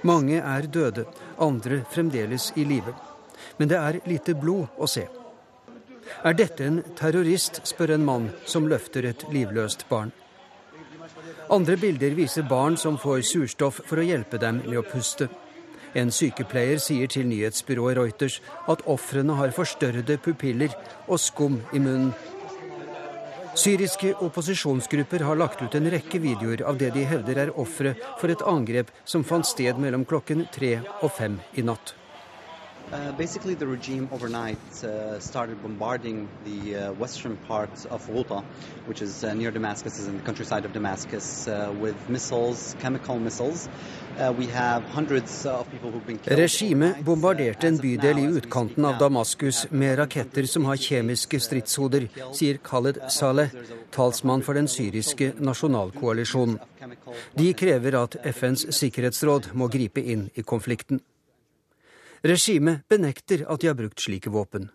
[SPEAKER 31] Mange er døde, andre fremdeles i live. Men det er lite blod å se. Er dette en terrorist, spør en mann som løfter et livløst barn. Andre bilder viser barn som får surstoff for å hjelpe dem med å puste. En sykepleier sier til nyhetsbyrået Reuters at ofrene har forstørrede pupiller og skum i munnen. Syriske opposisjonsgrupper har lagt ut en rekke videoer av det de hevder er ofre for et angrep som fant sted mellom klokken tre og fem i natt.
[SPEAKER 32] Uh, basically, the regime overnight uh, started bombarding the uh, western part of Ghouta, which is uh, near Damascus, is in the countryside of Damascus, uh, with missiles, chemical missiles.
[SPEAKER 31] Regimet bombarderte en bydel i utkanten av Damaskus med raketter som har kjemiske stridshoder, sier Khaled Saleh, talsmann for den syriske nasjonalkoalisjonen. De krever at FNs sikkerhetsråd må gripe inn i konflikten. Regimet benekter at de har brukt slike våpen.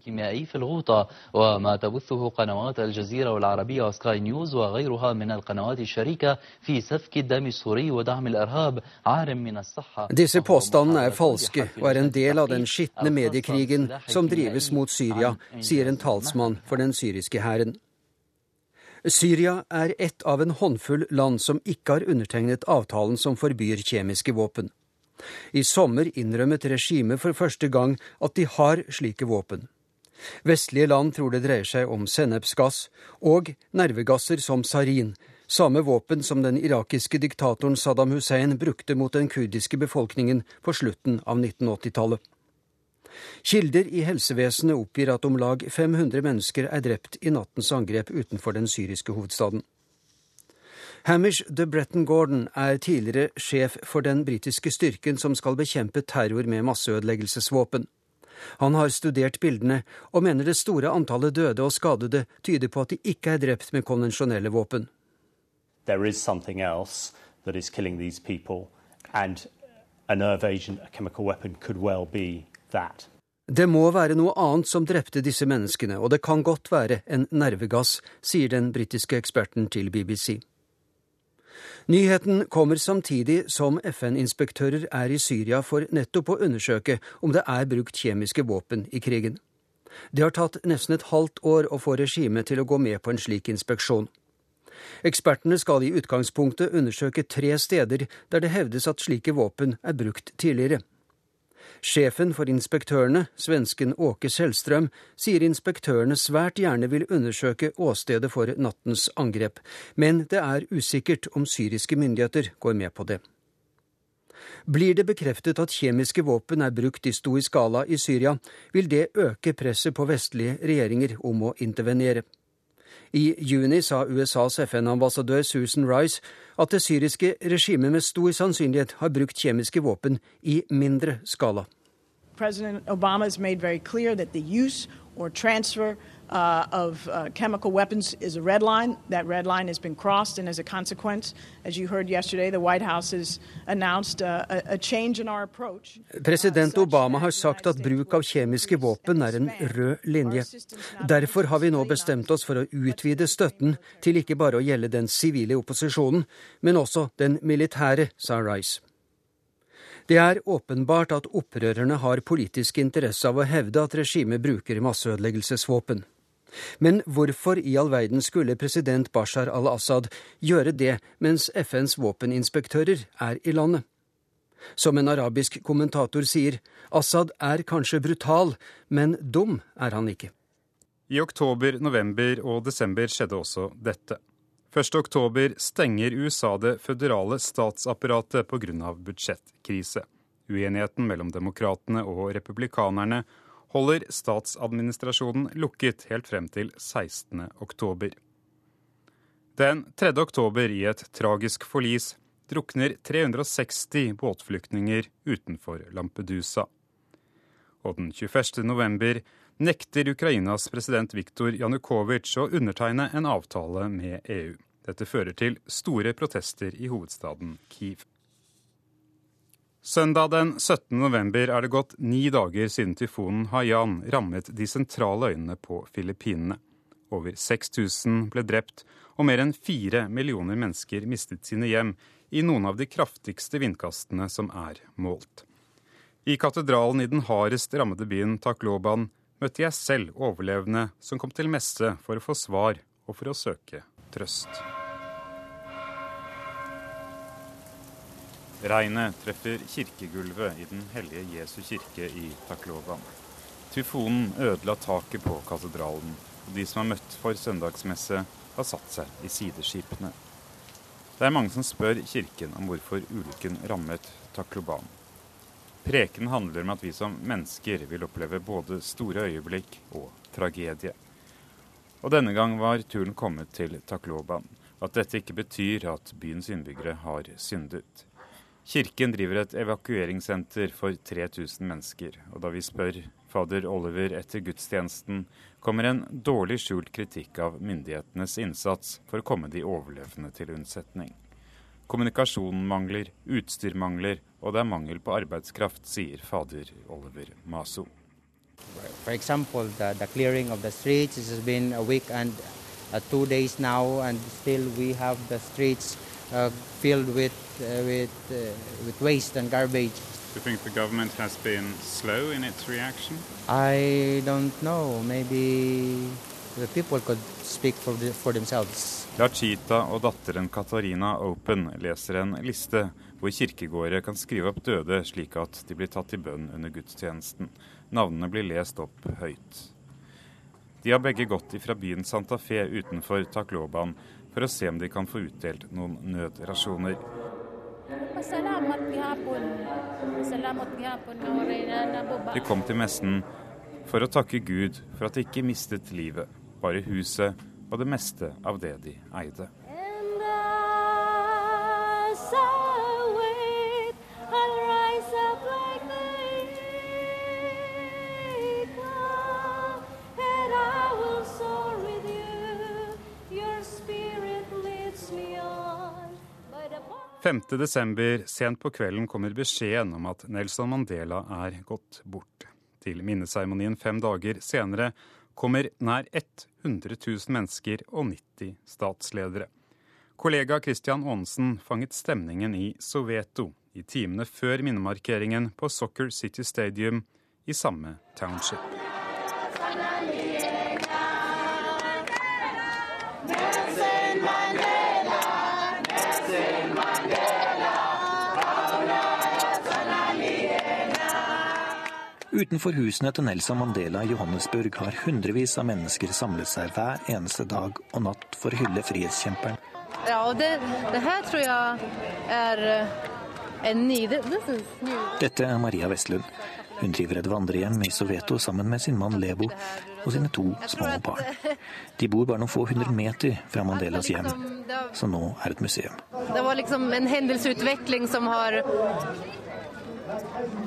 [SPEAKER 33] كيميائي في الغوطة وما تبثه قنوات الجزيرة والعربية وسكاي نيوز وغيرها من القنوات الشريكة في سفك الدم السوري ودعم الإرهاب عار من الصحة
[SPEAKER 31] Disse påstandene er falske og er en del av den skitne mediekrigen som drives mot Syria, sier en talsmann for den syriske hæren. Syria er ett av en håndfull land som ikke har undertegnet avtalen som forbyr kjemiske våpen. I sommer innrømmet regimet for første gang at de har slike våpen. Vestlige land tror det dreier seg om sennepsgass og nervegasser som sarin, samme våpen som den irakiske diktatoren Saddam Hussein brukte mot den kurdiske befolkningen på slutten av 1980-tallet. Kilder i helsevesenet oppgir at om lag 500 mennesker er drept i nattens angrep utenfor den syriske hovedstaden. Hamish de Bretton Gordon er tidligere sjef for den britiske styrken som skal bekjempe terror med masseødeleggelsesvåpen. Han har studert bildene og mener det store antallet døde og skadede tyder på at de ikke er drept med konvensjonelle våpen.
[SPEAKER 34] There is something else that is killing these people, and a nerve agent, a chemical weapon, could well be that.
[SPEAKER 31] Det må være noe annet som drepte disse menneskene, og det kan godt være en nervegass, sier den britiske eksperten til BBC. Nyheten kommer samtidig som FN-inspektører er i Syria for nettopp å undersøke om det er brukt kjemiske våpen i krigen. Det har tatt nesten et halvt år å få regimet til å gå med på en slik inspeksjon. Ekspertene skal i utgangspunktet undersøke tre steder der det hevdes at slike våpen er brukt tidligere. Sjefen for inspektørene, svensken Åke Sellstrøm, sier inspektørene svært gjerne vil undersøke åstedet for nattens angrep, men det er usikkert om syriske myndigheter går med på det. Blir det bekreftet at kjemiske våpen er brukt i stor skala i Syria, vil det øke presset på vestlige regjeringer om å intervenere. I juni sa USAs FN-ambassadør Susan Rice at det syriske regimet med stor sannsynlighet har brukt kjemiske våpen i mindre skala.
[SPEAKER 35] President Obama has made very clear that the use or transfer uh, of uh, chemical weapons is a red line. That red line has been crossed, and as a consequence, as you heard yesterday, the White House has announced uh, a, a change in our approach.
[SPEAKER 31] President Obama har sagt at bruk av kjemiske våpen er en rød linje. Derfor har vi nå bestemt oss for å utvide støtten til ikke bare å gjelde den sivile opposisjonen, men også den militære, sa Rice. Det er åpenbart at opprørerne har politisk interesse av å hevde at regimet bruker masseødeleggelsesvåpen. Men hvorfor i all verden skulle president Bashar al-Assad gjøre det mens FNs våpeninspektører er i landet? Som en arabisk kommentator sier, Assad er kanskje brutal, men dum er han ikke.
[SPEAKER 1] I oktober, november og desember skjedde også dette. 1. oktober stenger USA det føderale statsapparatet pga. budsjettkrise. Uenigheten mellom demokratene og republikanerne holder statsadministrasjonen lukket helt frem til 16. oktober. Den 3. oktober, i et tragisk forlis, drukner 360 båtflyktninger utenfor Lampedusa. Og den 21. november nekter Ukrainas president Viktor Janukovitsj å undertegne en avtale med EU. Dette fører til store protester i hovedstaden Kiev. Søndag den 17. november er det gått ni dager siden tyfonen Haiyan rammet de sentrale øyene på Filippinene. Over 6000 ble drept, og mer enn fire millioner mennesker mistet sine hjem i noen av de kraftigste vindkastene som er målt. I katedralen i den hardest rammede byen Takloban møtte jeg selv overlevende som kom til messe for å få svar og for å søke trøst. Regnet treffer kirkegulvet i Den hellige Jesu kirke i Takloban. Tyfonen ødela taket på katedralen, og de som er møtt for søndagsmesse, har satt seg i sideskipene. Det er mange som spør kirken om hvorfor ulykken rammet Takloban. Preken handler om at vi som mennesker vil oppleve både store øyeblikk og tragedie. Og denne gang var turen kommet til Takloban. At dette ikke betyr at byens innbyggere har syndet. Kirken driver et evakueringssenter for 3000 mennesker, og da vi spør fader Oliver etter gudstjenesten, kommer en dårlig skjult kritikk av myndighetenes innsats for å komme de overlevende til unnsetning. Kommunikasjonen mangler, utstyr mangler, og det er mangel på arbeidskraft, sier fader Oliver Maso.
[SPEAKER 36] For example, the, the clearing of the streets has been a week and uh, two days now, uh, filled with uh, with uh, with waste and garbage.
[SPEAKER 1] Do you think the government has been slow in its reaction?
[SPEAKER 36] I don't know. Maybe the people could speak for, the, for themselves.
[SPEAKER 1] Lachita og datteren Katarina Open leser en liste hvor kirkegårder kan skrive opp døde slik at de blir tatt i bønn under gudstjenesten. Navnene blir lest opp høyt. De har begge gått ifra byen Santa Fe utenfor Takloban for å se om de kan få utdelt noen nødrasjoner. De kom til messen for å takke Gud for at de ikke mistet livet, bare huset og det meste av det de eide. 5.12. sent på kvelden kommer beskjeden om at Nelson Mandela er gått bort. Til minneseremonien fem dager senere kommer nær 100 000 mennesker og 90 statsledere. Kollega Christian Aanesen fanget stemningen i Soweto i timene før minnemarkeringen på Soccer City Stadium i samme township.
[SPEAKER 37] Utenfor husene til Nelson Mandela i Johannesburg har hundrevis av mennesker samlet seg hver eneste dag og natt for å hylle frihetskjemperen.
[SPEAKER 38] Ja, og det, det her tror jeg er eh, en ny det, new.
[SPEAKER 37] Dette er Maria Vestlund. Hun driver et vandrehjem i Soveto sammen med sin mann Lebo og sine to små barn. De bor bare noen få hundre meter fra Mandelas hjem, som nå er et museum.
[SPEAKER 38] Det var liksom en hendelsesutvikling som har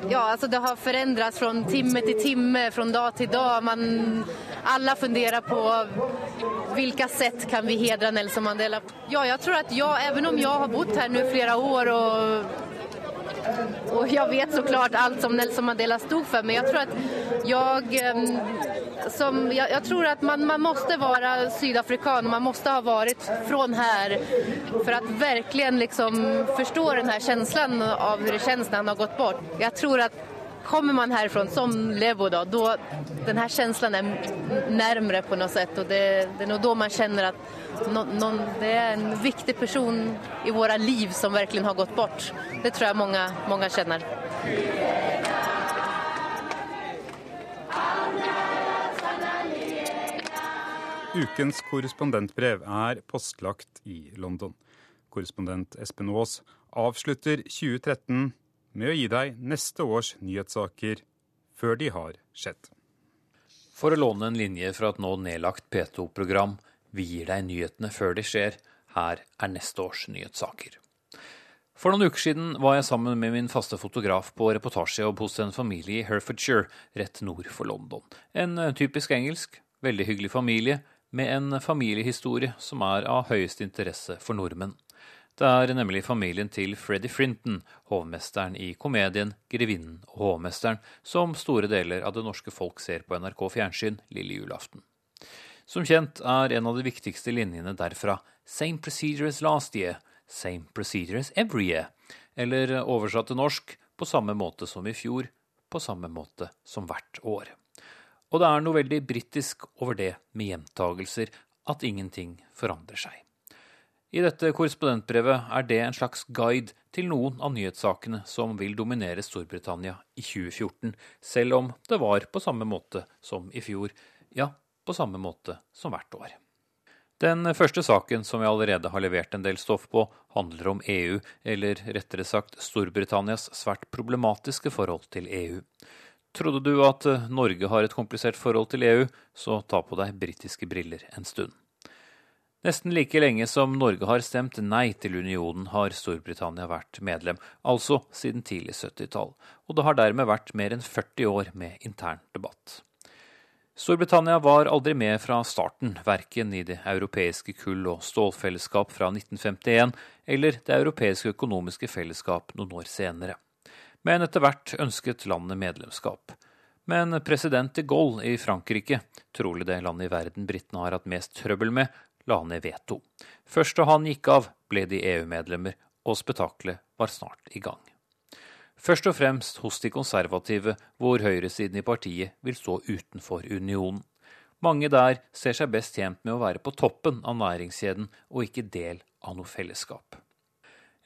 [SPEAKER 38] Ja, altså det har forandret fra time til time, fra dag til dag. Man, alle funderer på hvilke sett kan vi hedre Nelson Mandela Ja, jeg tror at jeg, even om jeg har bodd her nå flere år og och jag vet såklart allt som Nelson Mandela stod för men jag tror att jag, ehm, som, jag, jag tror att man, man måste vara sydafrikan och man måste ha varit från här för att verkligen liksom förstå den här känslan av hur det känns när han har gått bort. Jag tror att kommer man härifrån som Levo då, då den här känslan är närmre på något sätt och det, det är då man känner att no, no, det är en viktig person i våra liv som verkligen har gått bort. Det tror jag många, många känner.
[SPEAKER 1] Ukens korrespondentbrev er postlagt i London. Korrespondent Espen Aas avslutter 2013 med å gi deg neste års nyhetssaker før de har skjedd.
[SPEAKER 39] For å låne en linje fra et nå nedlagt P2-program, vi gir deg nyhetene før de skjer. Her er neste års nyhetssaker. For noen uker siden var jeg sammen med min faste fotograf på reportasjejobb hos en familie i Herfordshire, rett nord for London. En typisk engelsk, veldig hyggelig familie, med en familiehistorie som er av høyeste interesse for nordmenn. Det er nemlig familien til Freddy Frinton, hovmesteren i komedien 'Grevinnen og hovmesteren', som store deler av det norske folk ser på NRK fjernsyn lille julaften. Som kjent er en av de viktigste linjene derfra 'Same procedure as last year', 'Same procedure as every year', eller oversatt til norsk 'på samme måte som i fjor', på samme måte som hvert år. Og det er noe veldig britisk over det med gjentagelser, at ingenting forandrer seg. I dette korrespondentbrevet er det en slags guide til noen av nyhetssakene som vil dominere Storbritannia i 2014, selv om det var på samme måte som i fjor, ja, på samme måte som hvert år. Den første saken som vi allerede har levert en del stoff på, handler om EU, eller rettere sagt Storbritannias svært problematiske forhold til EU. Trodde du at Norge har et komplisert forhold til EU, så ta på deg britiske briller en stund. Nesten like lenge som Norge har stemt nei til unionen, har Storbritannia vært medlem, altså siden tidlig 70-tall, og det har dermed vært mer enn 40 år med intern debatt. Storbritannia var aldri med fra starten, verken i det europeiske kull- og stålfellesskap fra 1951 eller det europeiske økonomiske fellesskap noen år senere. Men etter hvert ønsket landet medlemskap. Men president de Gaulle i Frankrike, trolig det landet i verden britene har hatt mest trøbbel med, la ned veto. Først da han gikk av, ble de EU-medlemmer, og spetakkelet var snart i gang. Først og fremst hos de konservative, hvor høyresiden i partiet vil stå utenfor unionen. Mange der ser seg best tjent med å være på toppen av næringskjeden og ikke del av noe fellesskap.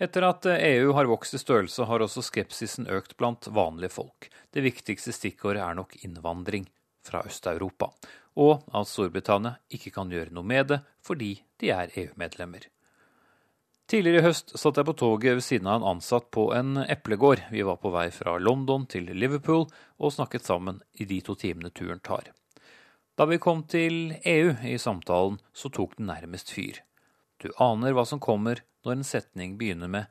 [SPEAKER 39] Etter at EU har vokst i størrelse, har også skepsisen økt blant vanlige folk. Det viktigste stikkordet er nok innvandring fra Øst-Europa og at Storbritannia ikke kan gjøre noe med det fordi de er EU-medlemmer. Tidligere i høst satt jeg på toget ved siden av en ansatt på en eplegård. Vi var på vei fra London til Liverpool og snakket sammen i de to timene turen tar. Da vi kom til EU i samtalen, så tok den nærmest fyr. Du aner hva som kommer når en setning begynner med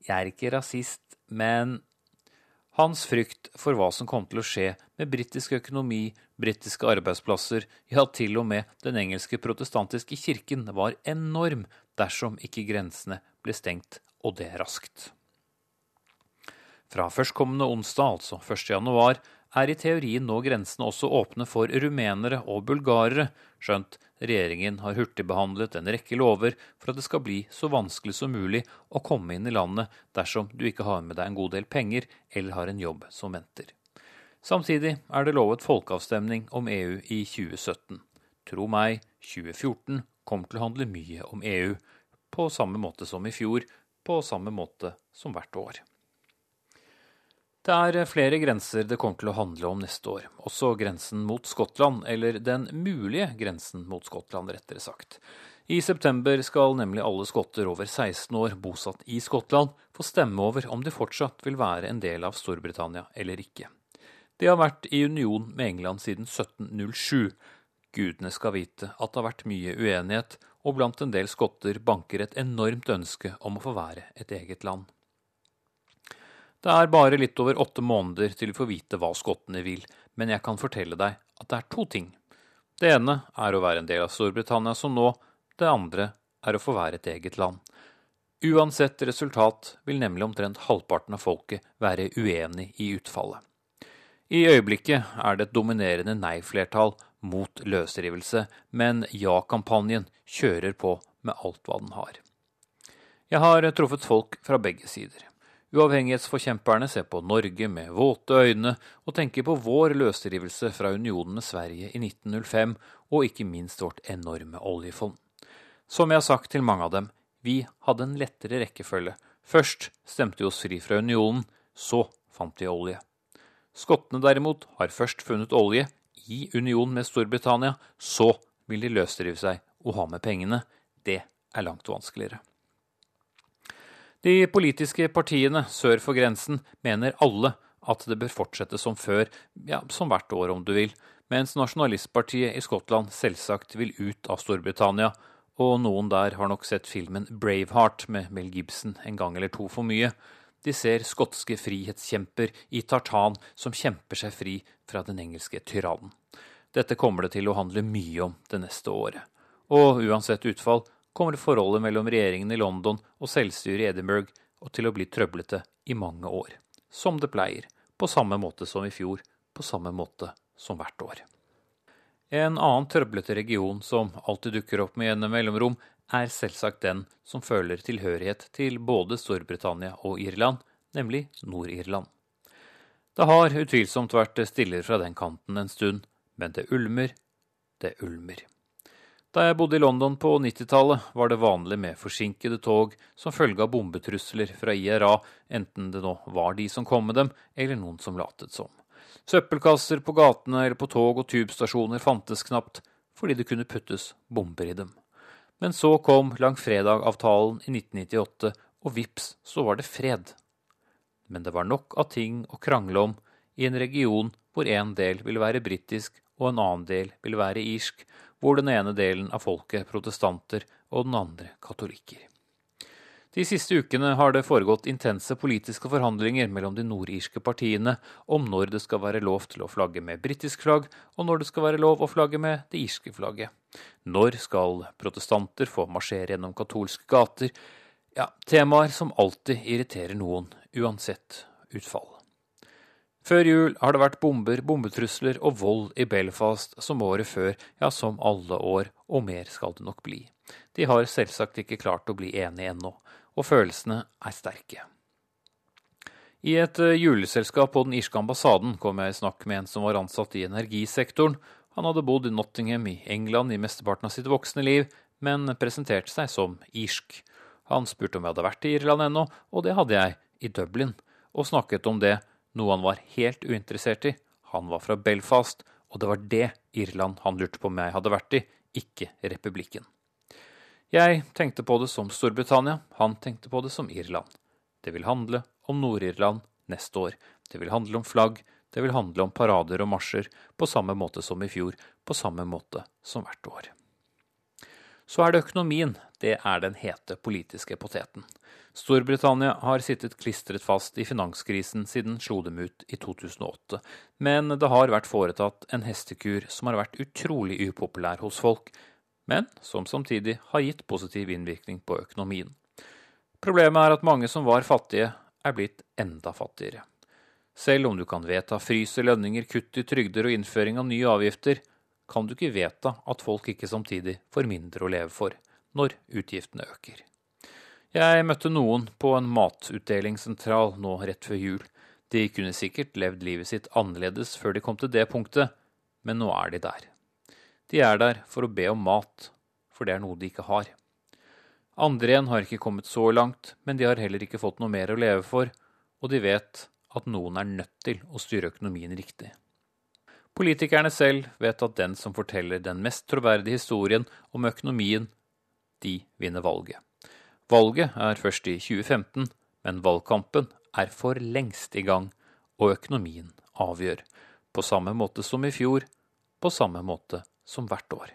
[SPEAKER 39] 'jeg er ikke rasist, men' Hans frykt for hva som kom til å skje med britisk økonomi, britiske arbeidsplasser, ja, til og med den engelske protestantiske kirken, var enorm dersom ikke grensene ble stengt og det raskt. Fra førstkommende onsdag, altså 1. januar, er i teorien nå grensene også åpne for rumenere og bulgarere, skjønt regjeringen har hurtigbehandlet en rekke lover for at det skal bli så vanskelig som mulig å komme inn i landet dersom du ikke har med deg en god del penger eller har en jobb som venter. Samtidig er det lovet folkeavstemning om EU i 2017. Tro meg, 2014 kommer til å handle mye om EU, på samme måte som i fjor, på samme måte som hvert år. Det er flere grenser det kommer til å handle om neste år, også grensen mot Skottland, eller den mulige grensen mot Skottland, rettere sagt. I september skal nemlig alle skotter over 16 år bosatt i Skottland få stemme over om de fortsatt vil være en del av Storbritannia eller ikke. De har vært i union med England siden 1707. Gudene skal vite at det har vært mye uenighet, og blant en del skotter banker et enormt ønske om å få være et eget land. Det er bare litt over åtte måneder til vi får vite hva skottene vil, men jeg kan fortelle deg at det er to ting. Det ene er å være en del av Storbritannia som nå, det andre er å få være et eget land. Uansett resultat vil nemlig omtrent halvparten av folket være uenig i utfallet. I øyeblikket er det et dominerende nei-flertall mot løsrivelse, men ja-kampanjen kjører på med alt hva den har. Jeg har truffet folk fra begge sider. Uavhengighetsforkjemperne ser på Norge med våte øyne og tenker på vår løsrivelse fra unionen med Sverige i 1905, og ikke minst vårt enorme oljefond. Som jeg har sagt til mange av dem, vi hadde en lettere rekkefølge. Først stemte vi oss fri fra unionen, så fant vi olje. Skottene derimot har først funnet olje, i union med Storbritannia, så vil de løsrive seg og ha med pengene. Det er langt vanskeligere. De politiske partiene sør for grensen mener alle at det bør fortsette som før, ja, som hvert år om du vil, mens nasjonalistpartiet i Skottland selvsagt vil ut av Storbritannia, og noen der har nok sett filmen Braveheart med Mel Gibson en gang eller to for mye. De ser skotske frihetskjemper i tartan som kjemper seg fri fra den engelske tyrannen. Dette kommer det til å handle mye om det neste året. Og uansett utfall kommer forholdet mellom regjeringen i London og selvstyret i Edinburgh til å bli trøblete i mange år. Som det pleier, på samme måte som i fjor, på samme måte som hvert år. En annen trøblete region som alltid dukker opp med gjennom mellomrom, er selvsagt den som føler tilhørighet til både Storbritannia og Irland, nemlig Nord-Irland. Det har utvilsomt vært stille fra den kanten en stund, men det ulmer, det ulmer. Da jeg bodde i London på 90-tallet, var det vanlig med forsinkede tog som følge av bombetrusler fra IRA, enten det nå var de som kom med dem, eller noen som latet som. Søppelkasser på gatene eller på tog- og tubestasjoner fantes knapt, fordi det kunne puttes bomber i dem. Men så kom langfredag-avtalen i 1998, og vips, så var det fred. Men det var nok av ting å krangle om i en region hvor en del ville være britisk og en annen del ville være irsk, hvor den ene delen av folket er protestanter og den andre katolikker. De siste ukene har det foregått intense politiske forhandlinger mellom de nordirske partiene om når det skal være lov til å flagge med britisk flagg, og når det skal være lov å flagge med det irske flagget. Når skal protestanter få marsjere gjennom katolske gater? Ja, temaer som alltid irriterer noen, uansett utfall. Før jul har det vært bomber, bombetrusler og vold i Belfast som året før, ja, som alle år, og mer skal det nok bli. De har selvsagt ikke klart å bli enige ennå, og følelsene er sterke. I et eh, juleselskap på den irske ambassaden kom jeg i snakk med en som var ansatt i energisektoren. Han hadde bodd i Nottingham i England i mesteparten av sitt voksne liv, men presenterte seg som irsk. Han spurte om jeg hadde vært i Irland ennå, og det hadde jeg, i Dublin, og snakket om det noe han var helt uinteressert i. Han var fra Belfast, og det var det Irland han lurte på om jeg hadde vært i, ikke republikken. Jeg tenkte på det som Storbritannia, han tenkte på det som Irland. Det vil handle om Nord-Irland neste år. Det vil handle om flagg, det vil handle om parader og marsjer, på samme måte som i fjor, på samme måte som hvert år. Så er det økonomien. Det er den hete politiske poteten. Storbritannia har sittet klistret fast i finanskrisen siden slo dem ut i 2008, men det har vært foretatt en hestekur som har vært utrolig upopulær hos folk, men som samtidig har gitt positiv innvirkning på økonomien. Problemet er at mange som var fattige, er blitt enda fattigere. Selv om du kan vedta frys i lønninger, kutt i trygder og innføring av nye avgifter, kan du ikke vedta at folk ikke samtidig får mindre å leve for når utgiftene øker. Jeg møtte noen på en matutdelingssentral nå rett før jul. De kunne sikkert levd livet sitt annerledes før de kom til det punktet, men nå er de der. De er der for å be om mat, for det er noe de ikke har. Andre igjen har ikke kommet så langt, men de har heller ikke fått noe mer å leve for, og de vet at noen er nødt til å styre økonomien riktig. Politikerne selv vet at den som forteller den mest troverdige historien om økonomien, de vinner valget. Valget er først i 2015, men valgkampen er for lengst i gang, og økonomien avgjør. På samme måte som i fjor, på samme måte som hvert år.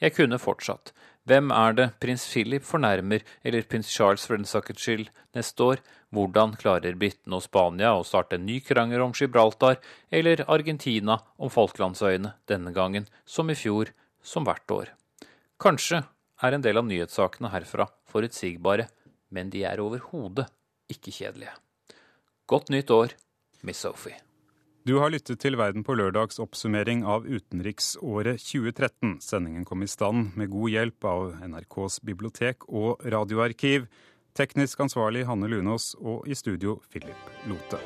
[SPEAKER 39] Jeg kunne fortsatt. Hvem er det prins Philip fornærmer, eller prins Charles for den saks skyld, neste år? Hvordan klarer britene og Spania å starte en ny krangel om Gibraltar, eller Argentina om Falklandsøyene, denne gangen, som i fjor, som hvert år? Kanskje er en del av nyhetssakene herfra forutsigbare, men de er overhodet ikke kjedelige. Godt nytt år, Miss Sophie.
[SPEAKER 1] Du har lyttet til Verden på lørdags oppsummering av utenriksåret 2013. Sendingen kom i stand med god hjelp av NRKs bibliotek og radioarkiv. Teknisk ansvarlig Hanne Lunås og i studio Philip Lote.